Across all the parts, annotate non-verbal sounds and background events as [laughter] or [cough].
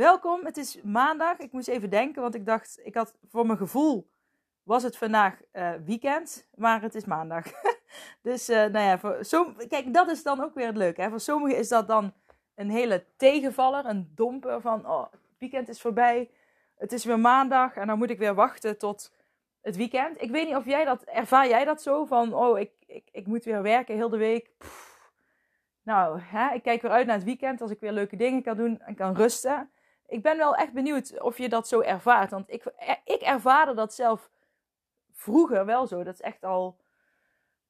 Welkom, het is maandag. Ik moest even denken, want ik dacht, ik had voor mijn gevoel was het vandaag uh, weekend, maar het is maandag. [laughs] dus uh, nou ja, voor som, kijk, dat is dan ook weer het leuke. Hè? Voor sommigen is dat dan een hele tegenvaller, een domper van, oh, het weekend is voorbij, het is weer maandag en dan moet ik weer wachten tot het weekend. Ik weet niet of jij dat, ervaar jij dat zo van, oh, ik, ik, ik moet weer werken heel de week. Nou, hè, ik kijk weer uit naar het weekend als ik weer leuke dingen kan doen en kan rusten. Ik ben wel echt benieuwd of je dat zo ervaart. Want ik, ik ervaarde dat zelf vroeger wel zo. Dat is echt al,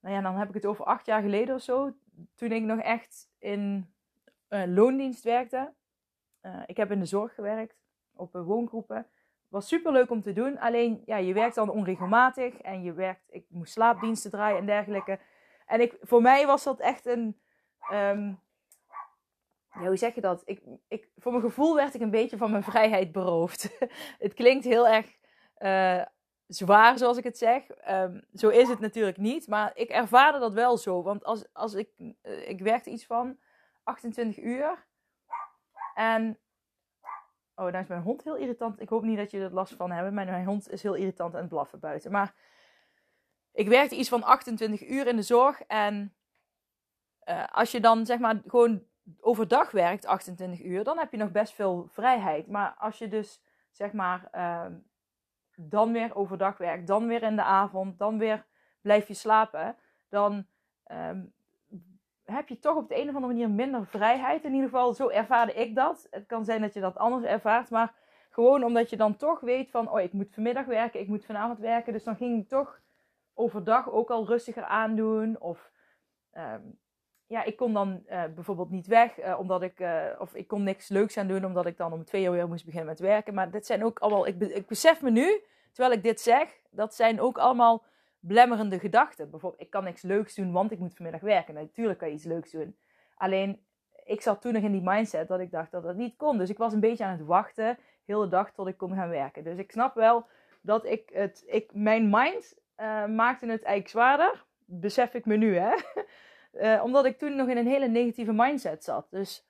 nou ja, dan heb ik het over acht jaar geleden of zo. Toen ik nog echt in uh, loondienst werkte. Uh, ik heb in de zorg gewerkt, op woongroepen. Was super leuk om te doen. Alleen, ja, je werkt dan onregelmatig. En je werkt, ik moest slaapdiensten draaien en dergelijke. En ik, voor mij was dat echt een Um, ja, hoe zeg je dat? Ik, ik, voor mijn gevoel werd ik een beetje van mijn vrijheid beroofd. [laughs] het klinkt heel erg uh, zwaar, zoals ik het zeg. Um, zo is het natuurlijk niet. Maar ik ervaarde dat wel zo. Want als, als ik, uh, ik werkte iets van 28 uur. En. Oh, daar is mijn hond heel irritant. Ik hoop niet dat je er last van hebt. Mijn, mijn hond is heel irritant het blaffen buiten. Maar ik werkte iets van 28 uur in de zorg. En uh, als je dan zeg maar gewoon overdag werkt, 28 uur, dan heb je nog best veel vrijheid. Maar als je dus zeg maar uh, dan weer overdag werkt, dan weer in de avond, dan weer blijf je slapen, dan um, heb je toch op de een of andere manier minder vrijheid. In ieder geval, zo ervaarde ik dat. Het kan zijn dat je dat anders ervaart, maar gewoon omdat je dan toch weet van, oh, ik moet vanmiddag werken, ik moet vanavond werken. Dus dan ging ik toch overdag ook al rustiger aandoen. Of um, ja, ik kon dan uh, bijvoorbeeld niet weg, uh, omdat ik, uh, of ik kon niks leuks aan doen, omdat ik dan om twee uur weer moest beginnen met werken. Maar dit zijn ook allemaal, ik, ik besef me nu, terwijl ik dit zeg, dat zijn ook allemaal blemmerende gedachten. Bijvoorbeeld, ik kan niks leuks doen, want ik moet vanmiddag werken. Natuurlijk kan je iets leuks doen. Alleen, ik zat toen nog in die mindset dat ik dacht dat dat niet kon. Dus ik was een beetje aan het wachten, heel de dag, tot ik kon gaan werken. Dus ik snap wel dat ik het, ik, mijn mind maakte het eigenlijk zwaarder. Besef ik me nu, hè. [laughs] Uh, omdat ik toen nog in een hele negatieve mindset zat. Dus,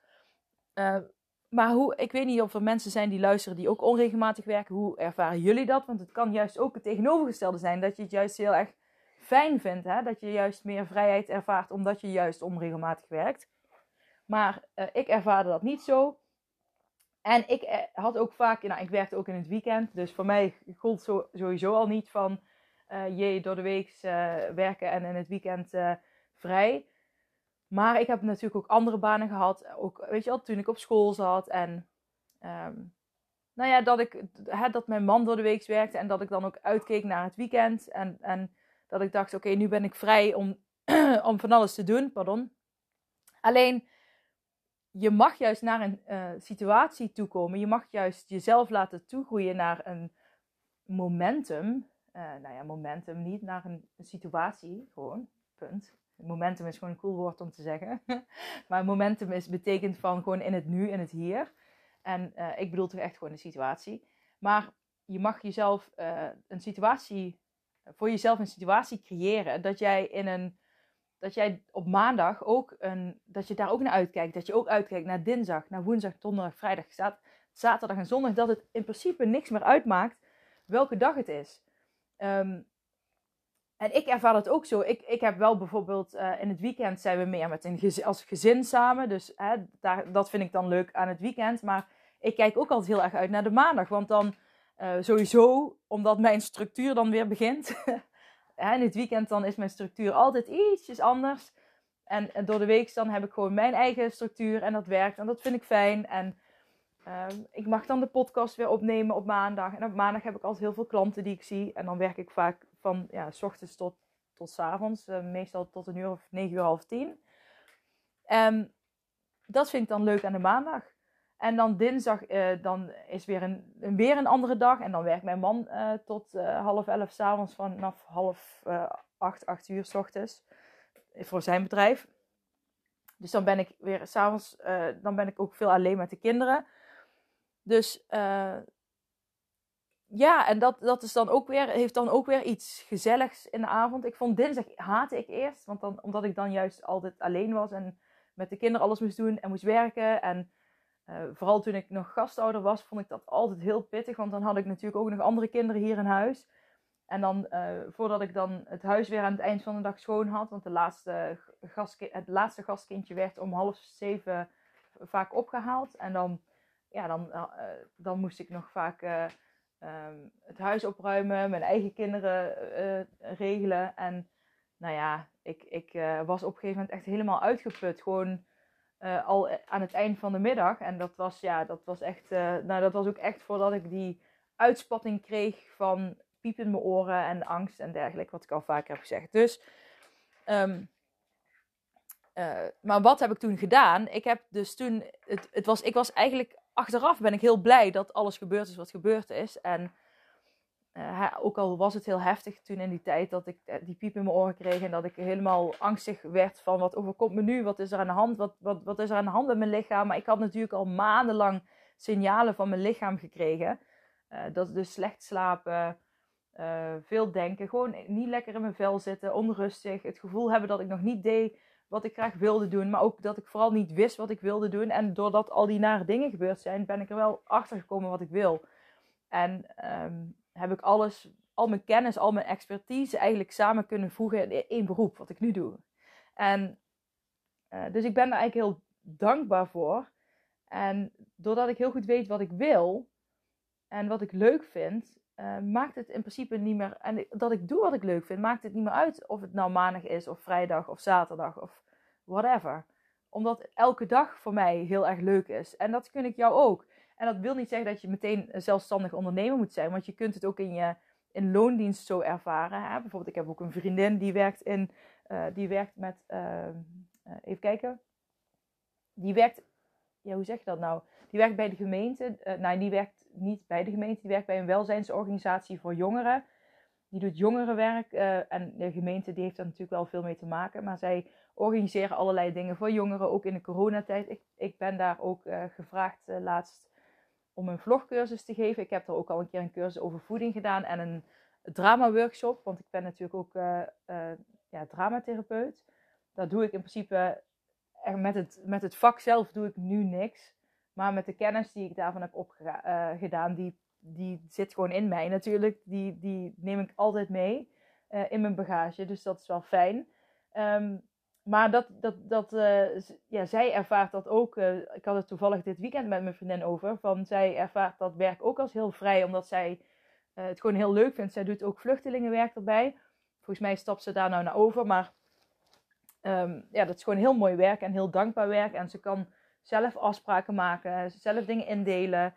uh, maar hoe, ik weet niet of er mensen zijn die luisteren die ook onregelmatig werken. Hoe ervaren jullie dat? Want het kan juist ook het tegenovergestelde zijn. Dat je het juist heel erg fijn vindt. Hè? Dat je juist meer vrijheid ervaart omdat je juist onregelmatig werkt. Maar uh, ik ervaarde dat niet zo. En ik had ook vaak, nou, ik werkte ook in het weekend. Dus voor mij gold zo, sowieso al niet van je door de week werken en in het weekend vrij. Maar ik heb natuurlijk ook andere banen gehad. Ook, weet je wel, toen ik op school zat. En um, nou ja, dat, ik, dat mijn man door de week werkte. En dat ik dan ook uitkeek naar het weekend. En, en dat ik dacht, oké, nu ben ik vrij om, [clears throat] om van alles te doen. Pardon. Alleen, je mag juist naar een uh, situatie toekomen. Je mag juist jezelf laten toegroeien naar een momentum. Uh, nou ja, momentum niet, naar een, een situatie. Gewoon, punt momentum is gewoon een cool woord om te zeggen. [laughs] maar momentum is, betekent van gewoon in het nu, in het hier. En uh, ik bedoel toch echt gewoon een situatie. Maar je mag jezelf uh, een situatie, voor jezelf een situatie creëren. Dat jij in een, dat jij op maandag ook een, dat je daar ook naar uitkijkt. Dat je ook uitkijkt naar dinsdag, naar woensdag, donderdag, vrijdag, zaterdag en zondag. Dat het in principe niks meer uitmaakt welke dag het is. Um, en ik ervaar het ook zo. Ik, ik heb wel bijvoorbeeld uh, in het weekend zijn we meer met een gezin, als gezin samen. Dus hè, daar, dat vind ik dan leuk aan het weekend. Maar ik kijk ook altijd heel erg uit naar de maandag. Want dan uh, sowieso, omdat mijn structuur dan weer begint. [laughs] in het weekend dan is mijn structuur altijd ietsjes anders. En, en, door de week dan heb ik gewoon mijn eigen structuur en dat werkt. En dat vind ik fijn. En Ehm, ik mag dan de podcast weer opnemen op maandag. En op maandag heb ik altijd heel veel klanten die ik zie. En dan werk ik vaak van ja, s ochtends tot, tot s avonds. Uh, meestal tot een uur of negen uur, half tien. En dat vind ik dan leuk aan de maandag. En dan dinsdag uh, dan is weer een, weer een andere dag. En dan werkt mijn man uh, tot half elf s'avonds vanaf half acht, acht uur s ochtends. Voor zijn bedrijf. Dus dan ben ik weer s'avonds, dan ben ik ook veel alleen met de kinderen. Dus ja, en dat, dat is dan ook weer, heeft dan ook weer iets gezelligs in de avond. Ik vond dinsdag haatte ik eerst, want dan, omdat ik dan juist altijd alleen was en met de kinderen alles moest doen en moest werken. En uh, vooral toen ik nog gastouder was, vond ik dat altijd heel pittig, want dan had ik natuurlijk ook nog andere kinderen hier in huis. En dan, uh, voordat ik dan het huis weer aan het eind van de dag schoon had, want de laatste het laatste gastkindje werd om half zeven vaak opgehaald. En dan, ja, dan, uh, dan moest ik nog vaak um, het huis opruimen, mijn eigen kinderen regelen. En nou ja, ik, ik was op een gegeven moment echt helemaal uitgeput. Gewoon al aan het eind van de middag. En dat was, ja, dat was echt, nou dat was ook echt voordat ik die uitspatting kreeg van piep in mijn oren en angst en dergelijke, wat ik al vaker heb gezegd. Dus, uh, maar wat heb ik toen gedaan? Ik heb dus toen, het, het was, ik was eigenlijk, achteraf ben ik heel blij dat alles gebeurd is wat gebeurd is. En uh, ook al was het heel heftig toen in die tijd dat ik die piep in mijn oren kreeg en dat ik helemaal angstig werd van wat overkomt me nu, wat is er aan de hand, wat, wat, wat is er aan de hand met mijn lichaam. Maar ik had natuurlijk al maandenlang signalen van mijn lichaam gekregen. Uh, dat dus slecht slapen, veel denken, gewoon niet lekker in mijn vel zitten, onrustig, het gevoel hebben dat ik nog niet deed wat ik graag wilde doen, maar ook dat ik vooral niet wist wat ik wilde doen. En doordat al die nare dingen gebeurd zijn, ben ik er wel achter gekomen wat ik wil. En um, heb ik alles, al mijn kennis, al mijn expertise eigenlijk samen kunnen voegen in één beroep, wat ik nu doe. En uh, dus ik ben daar eigenlijk heel dankbaar voor. En doordat ik heel goed weet wat ik wil en wat ik leuk vind, uh, maakt het in principe niet meer. En dat ik doe wat ik leuk vind, maakt het niet meer uit of het nou maandag is, of vrijdag, of zaterdag, of whatever. Omdat elke dag voor mij heel erg leuk is. En dat kun ik jou ook. En dat wil niet zeggen dat je meteen een zelfstandig ondernemer moet zijn, want je kunt het ook in je in loondienst zo ervaren. Hè? Bijvoorbeeld, ik heb ook een vriendin die werkt in, uh, die werkt met, uh, even kijken, die werkt, ja, hoe zeg je dat nou? Die werkt bij de gemeente. Uh, nou, die werkt niet bij de gemeente. Die werkt bij een welzijnsorganisatie voor jongeren. Die doet jongerenwerk. Uh, en de gemeente die heeft daar natuurlijk wel veel mee te maken. Maar zij organiseren allerlei dingen voor jongeren. Ook in de coronatijd. Ik, ik ben daar ook uh, gevraagd laatst om een vlogcursus te geven. Ik heb er ook al een keer een cursus over voeding gedaan. En een drama workshop. Want ik ben natuurlijk ook ja, dramatherapeut. Dat doe ik in principe met het, met het vak zelf doe ik nu niks. Maar met de kennis die ik daarvan heb opgedaan, uh, die, die zit gewoon in mij natuurlijk. Die, die neem ik altijd mee uh, in mijn bagage. Dus dat is wel fijn. Um, maar dat, dat, dat, uh, ja, zij ervaart dat ook. ik had het toevallig dit weekend met mijn vriendin over. Van zij ervaart dat werk ook als heel vrij, omdat zij het gewoon heel leuk vindt. Zij doet ook vluchtelingenwerk erbij. Volgens mij stapt ze daar nou naar over. Maar um, ja, dat is gewoon heel mooi werk en heel dankbaar werk. En ze kan zelf afspraken maken, zelf dingen indelen.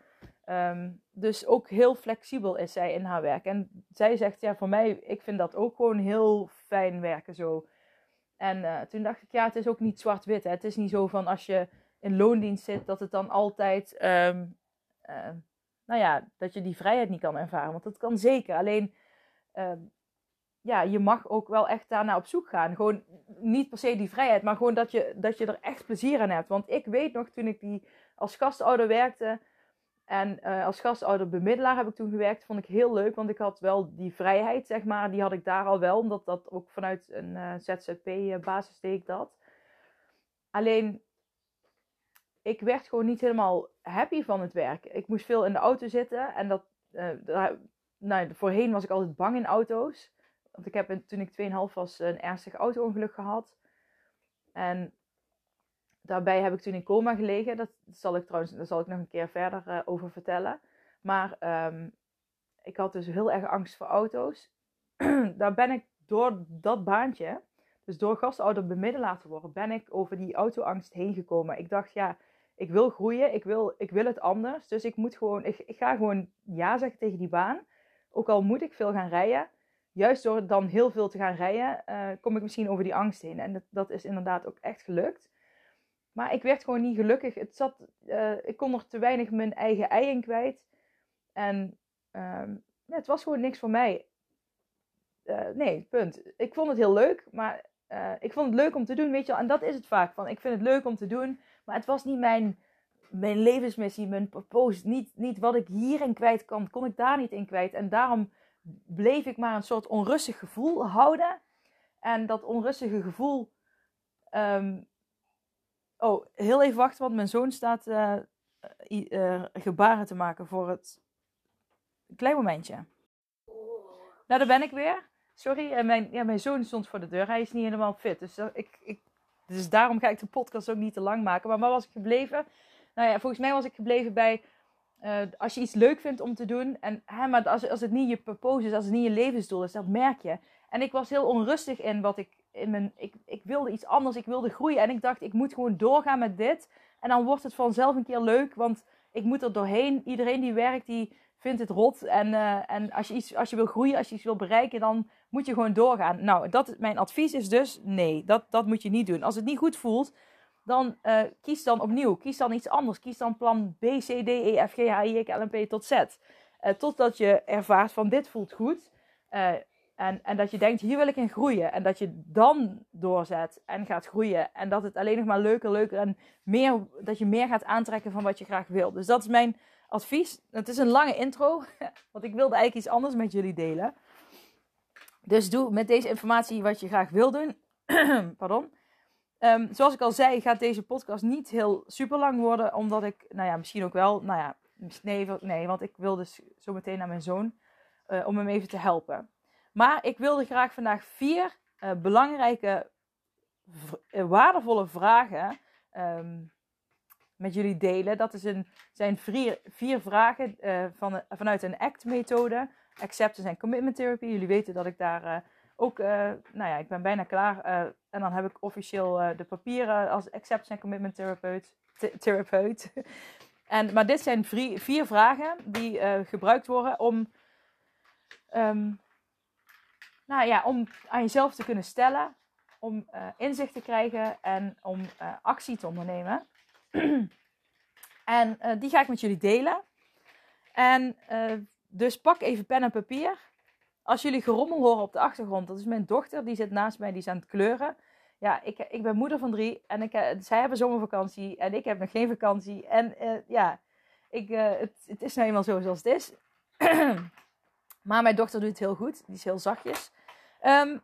Um, dus ook heel flexibel is zij in haar werk. En zij zegt, ja, voor mij, ik vind dat ook gewoon heel fijn werken zo. En uh, toen dacht ik, ja, het is ook niet zwart-wit. Het is niet zo van als je in loondienst zit, dat het dan altijd, um, uh, nou ja, dat je die vrijheid niet kan ervaren. Want dat kan zeker. Alleen, ja, je mag ook wel echt daarna op zoek gaan. Gewoon niet per se die vrijheid, maar gewoon dat je, dat je er echt plezier aan hebt. Want ik weet nog, toen ik die als gastouder werkte en uh, als gastouder bemiddelaar heb ik toen gewerkt, vond ik heel leuk. Want ik had wel die vrijheid, zeg maar, die had ik daar al wel. Omdat dat ook vanuit een uh, ZZP-basis deed ik dat. Alleen, ik werd gewoon niet helemaal happy van het werk. Ik moest veel in de auto zitten en dat... Nou, voorheen was ik altijd bang in auto's. Want ik heb toen ik 2,5 was een ernstig auto-ongeluk gehad. En daarbij heb ik toen in coma gelegen. Dat zal ik trouwens, daar zal ik nog een keer verder uh, over vertellen. Maar um, ik had dus heel erg angst voor auto's. [clears throat] Daar ben ik door dat baantje, dus door gastouder bemiddelaar te worden, ben ik over die autoangst heen gekomen. Ik dacht, ja, ik wil groeien, ik wil, ik wil het anders. Dus ik moet gewoon, ik ga gewoon ja zeggen tegen die baan. Ook al moet ik veel gaan rijden. Juist door dan heel veel te gaan rijden, uh, kom ik misschien over die angst heen. En dat, dat is inderdaad ook echt gelukt. Maar ik werd gewoon niet gelukkig. Het zat, uh, ik kon er te weinig mijn eigen ei in kwijt. En ja, het was gewoon niks voor mij. Uh, nee, punt. Ik vond het heel leuk, maar ik vond het leuk om te doen, weet je wel. En dat is het vaak. Van, ik vind het leuk om te doen, maar het was niet mijn, mijn levensmissie, mijn purpose. Niet, niet wat ik hierin kwijt kan, kon ik daar niet in kwijt. En daarom bleef ik maar een soort onrustig gevoel houden. En dat onrustige gevoel... Um, oh, heel even wachten, want mijn zoon staat uh, uh, gebaren te maken voor het... Klein momentje. Nou, daar ben ik weer. Sorry, en mijn, ja, mijn zoon stond voor de deur. Hij is niet helemaal fit. Dus, ik, ik, dus daarom ga ik de podcast ook niet te lang maken. Maar waar was ik gebleven? Nou ja, volgens mij was ik gebleven bij... Uh, als je iets leuk vindt om te doen... En, hè, maar als, als het niet je purpose is, als het niet je levensdoel is, dat merk je. En ik was heel onrustig in wat ik... In mijn, ik, ik wilde iets anders, ik wilde groeien. En ik dacht, ik moet gewoon doorgaan met dit. En dan wordt het vanzelf een keer leuk, want ik moet er doorheen. Iedereen die werkt, die vindt het rot. En, uh, en als, je iets, als je wil groeien, als je iets wil bereiken, dan moet je gewoon doorgaan. Nou, dat, mijn advies is dus nee, dat, dat moet je niet doen. Als het niet goed voelt, dan uh, kies dan opnieuw. Kies dan iets anders. Kies dan plan B, C, D, E, F, G, H, I, K, L, M, P tot Z. Uh, totdat je ervaart van dit voelt goed. Uh, en, en dat je denkt, hier wil ik in groeien. En dat je dan doorzet en gaat groeien. En dat het alleen nog maar leuker, leuker en meer, dat je meer gaat aantrekken van wat je graag wil. Dus dat is mijn advies. Het is een lange intro, [laughs] want ik wilde eigenlijk iets anders met jullie delen. Dus doe met deze informatie wat je graag wil doen. [clears throat] Pardon. Um, zoals ik al zei, gaat deze podcast niet heel super lang worden, omdat ik, nou ja, misschien ook wel, nou ja, nee, nee want ik wil dus zo meteen naar mijn zoon uh, om hem even te helpen. Maar ik wilde graag vandaag vier uh, belangrijke, uh, waardevolle vragen um, met jullie delen. Dat is een, zijn vier, vragen van, vanuit een ACT-methode. Acceptance en Commitment Therapy. Jullie weten dat ik daar ook, uh, nou ja, ik ben bijna klaar. Uh, en dan heb ik officieel de papieren als Acceptance en Commitment Therapeut. therapeut. [laughs] en, maar dit zijn vier, vragen die gebruikt worden om, um, nou ja, om aan jezelf te kunnen stellen. Om inzicht te krijgen en om actie te ondernemen. [clears throat] en die ga ik met jullie delen. En dus pak even pen en papier. Als jullie gerommel horen op de achtergrond, dat is mijn dochter, die zit naast mij, die is aan het kleuren. Ja, ik, ik ben moeder van drie en ik, eh, zij hebben zomervakantie en ik heb nog geen vakantie. En uh, ja, ik, uh, het, het, is nou eenmaal zo zoals het is. [clears throat] maar mijn dochter doet het heel goed, die is heel zachtjes. Um,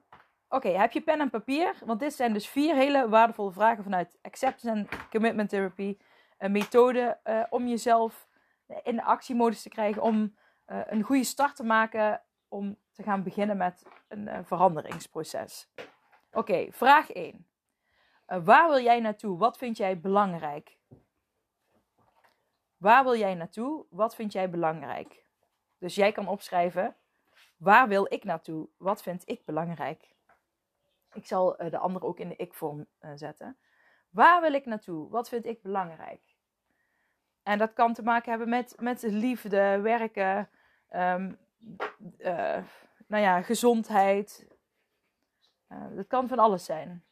Oké, heb je pen en papier? Want dit zijn dus vier hele waardevolle vragen vanuit Acceptance and Commitment Therapy. Een methode om jezelf in de actiemodus te krijgen, om een goede start te maken om te gaan beginnen met een uh, veranderingsproces. Oké, vraag 1. Uh, eh, waar wil jij naartoe? Wat vind jij belangrijk? Waar wil jij naartoe? Wat vind jij belangrijk? Dus jij kan opschrijven: waar wil ik naartoe? Wat vind ik belangrijk? Ik zal de andere ook in de ik-vorm zetten. Waar wil ik naartoe? Wat vind ik belangrijk? En dat kan te maken hebben met, met liefde, werken, Um, uh, nou ja, gezondheid. Uh, dat kan van alles zijn.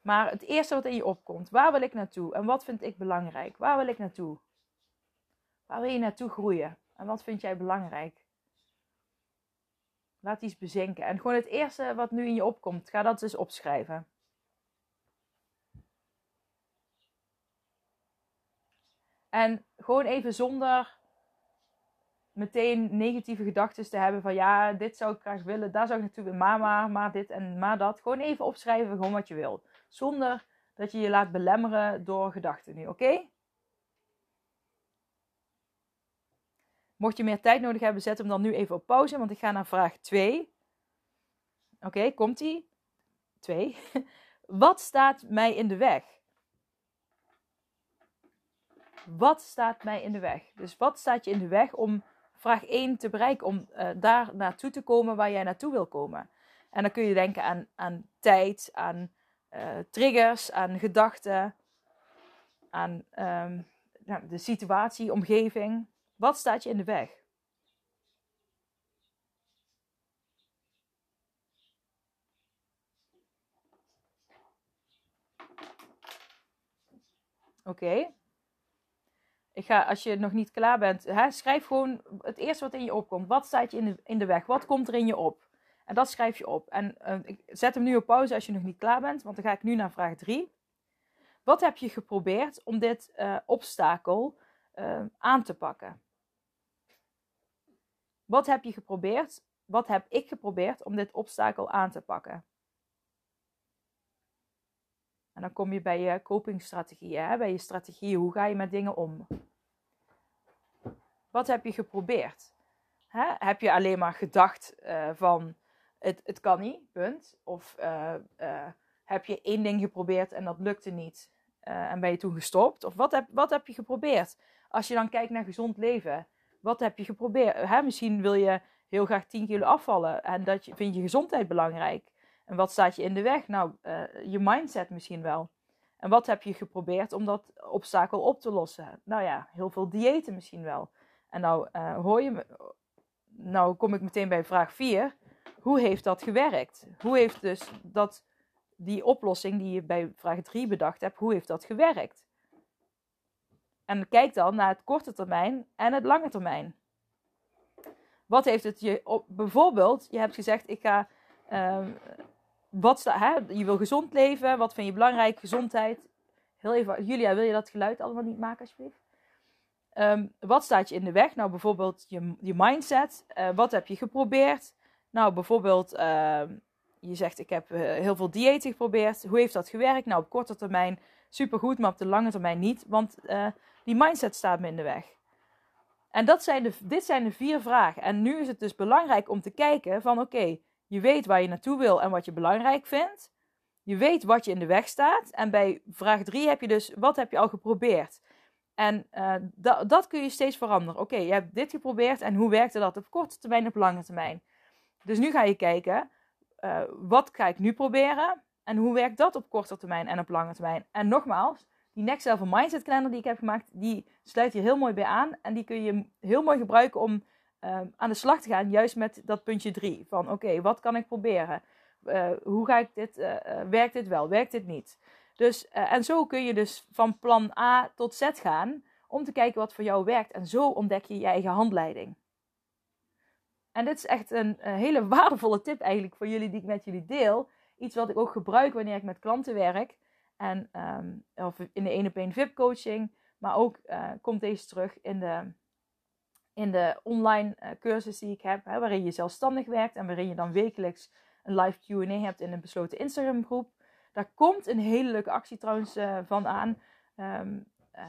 Maar het eerste wat in je opkomt, waar wil ik naartoe en wat vind ik belangrijk? Waar wil ik naartoe? Waar wil je naartoe groeien en wat vind jij belangrijk? Laat iets bezinken. En gewoon het eerste wat nu in je opkomt, ga dat dus opschrijven. En gewoon even zonder meteen negatieve gedachten te hebben van ja, dit zou ik graag willen, daar zou ik natuurlijk maar, maar, maar dit en maar dat. Gewoon even opschrijven gewoon wat je wil. Zonder dat je je laat belemmeren door gedachten nu, oké? Mocht je meer tijd nodig hebben, zet hem dan nu even op pauze, want ik ga naar vraag 2. Oké, komt-ie? 2. [laughs] Wat staat mij in de weg? Wat staat mij in de weg? Dus wat staat je in de weg om vraag 1 te bereiken om uh, daar naartoe te komen waar jij naartoe wil komen. En dan kun je denken aan, aan tijd, aan uh, triggers, aan gedachten. aan nou, de situatie, omgeving. Wat staat je in de weg? Oké. Ik ga, als je nog niet klaar bent, hè, schrijf gewoon het eerste wat in je opkomt. Wat staat je in de, in de weg? Wat komt er in je op? En dat schrijf je op. En uh, ik zet hem nu op pauze als je nog niet klaar bent, want dan ga ik nu naar vraag 3. Wat heb je geprobeerd om dit uh, obstakel uh, aan te pakken? Wat heb je geprobeerd? Wat heb ik geprobeerd om dit obstakel aan te pakken? En dan kom je bij je copingstrategieën, bij je strategieën. Hoe ga je met dingen om? Wat heb je geprobeerd? Hè? Heb je alleen maar gedacht uh, van het, het kan niet, punt? Of uh, uh, heb je één ding geprobeerd en dat lukte niet en ben je toen gestopt? Of wat heb, wat heb je geprobeerd? Als je dan kijkt naar gezond leven, wat heb je geprobeerd? Hè? Misschien wil je heel graag 10 kilo afvallen en dat vind je gezondheid belangrijk. En wat staat je in de weg? Nou, uh, je mindset misschien wel. En wat heb je geprobeerd om dat obstakel op te lossen? Nou ja, heel veel diëten misschien wel. En nou uh, hoor je me, nou kom ik meteen bij vraag 4. Hoe heeft dat gewerkt? Hoe heeft dus dat, die oplossing die je bij vraag 3 bedacht hebt, hoe heeft dat gewerkt? En kijk dan naar het korte termijn en het lange termijn. Wat heeft het je op, bijvoorbeeld, je hebt gezegd, ik ga uh, wat hè, je wil gezond leven. Wat vind je belangrijk? Gezondheid. Heel even, Julia, wil je dat geluid allemaal niet maken, alsjeblieft? Um, wat staat je in de weg? Nou, bijvoorbeeld je, je mindset. Uh, wat heb je geprobeerd? Nou, bijvoorbeeld, uh, je zegt: Ik heb uh, heel veel diëten geprobeerd. Hoe heeft dat gewerkt? Nou, op korte termijn supergoed, maar op de lange termijn niet. Want eh, die mindset staat me in de weg. En dat zijn de, dit zijn de vier vragen. En nu is het dus belangrijk om te kijken: van oké. Je weet waar je naartoe wil en wat je belangrijk vindt. Je weet wat je in de weg staat. En bij vraag 3 heb je dus, wat heb je al geprobeerd? En da dat kun je steeds veranderen. Oké, je hebt dit geprobeerd en hoe werkte dat op korte termijn en op lange termijn? Dus nu ga je kijken, uh, wat ga ik nu proberen? En hoe werkt dat op korte termijn en op lange termijn? En nogmaals, die Next Level Mindset Calendar die ik heb gemaakt, die sluit hier heel mooi bij aan. En die kun je heel mooi gebruiken om uh, aan de slag te gaan, juist met dat puntje 3. Van oké, wat kan ik proberen? Uh, hoe ga ik dit, uh, werkt dit wel, werkt dit niet? Dus, en zo kun je dus van plan A tot Z gaan om te kijken wat voor jou werkt. En zo ontdek je je eigen handleiding. En dit is echt een, hele [laughs] waardevolle tip eigenlijk voor jullie die ik met jullie deel. Iets wat ik ook gebruik wanneer ik met klanten werk. En, um, of in de 1 op 1 VIP coaching. Maar ook komt deze terug in de in de online uh, cursus die ik heb, hè, waarin je zelfstandig werkt en waarin je dan wekelijks een live QA hebt in een besloten Instagram groep. Daar komt een hele leuke actie trouwens uh, van aan. Um, uh,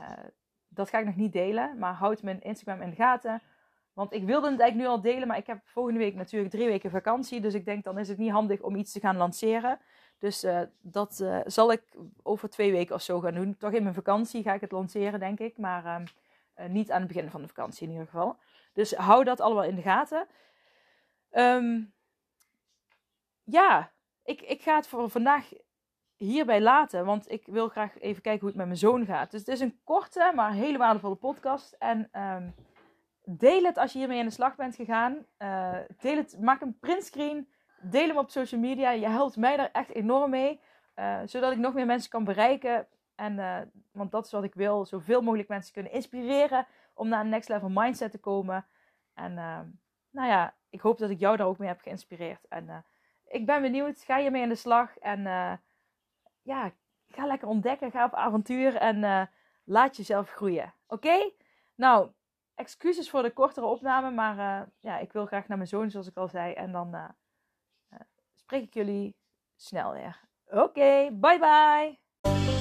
dat ga ik nog niet delen, maar houd mijn Instagram in de gaten. Want ik wilde het eigenlijk nu al delen, maar ik heb volgende week natuurlijk drie weken vakantie. Dus ik denk dan is het niet handig om iets te gaan lanceren. Dus dat zal ik over twee weken of zo gaan doen. Toch in mijn vakantie ga ik het lanceren, denk ik. Maar ehm, niet aan het begin van de vakantie in ieder geval. Dus hou dat allemaal in de gaten. Um, ja, ik, ik ga het voor vandaag hierbij laten. Want ik wil graag even kijken hoe het met mijn zoon gaat. Dus het is een korte, maar hele waardevolle podcast. En um, deel het als je hiermee aan de slag bent gegaan. Uh, deel het, maak een printscreen. Deel hem op social media. Je helpt mij daar echt enorm mee. Uh, zodat ik nog meer mensen kan bereiken en, uh, want dat is wat ik wil. Zoveel mogelijk mensen kunnen inspireren om naar een next level mindset te komen. En uh, nou ja, ik hoop dat ik jou daar ook mee heb geïnspireerd. En uh, ik ben benieuwd. Ga je mee aan de slag. En ja, ga lekker ontdekken. Ga op avontuur. En laat jezelf groeien. Oké? Nou, excuses voor de kortere opname. Maar ja, ik wil graag naar mijn zoon, zoals ik al zei. En dan spreek ik jullie snel weer. Oké, bye bye.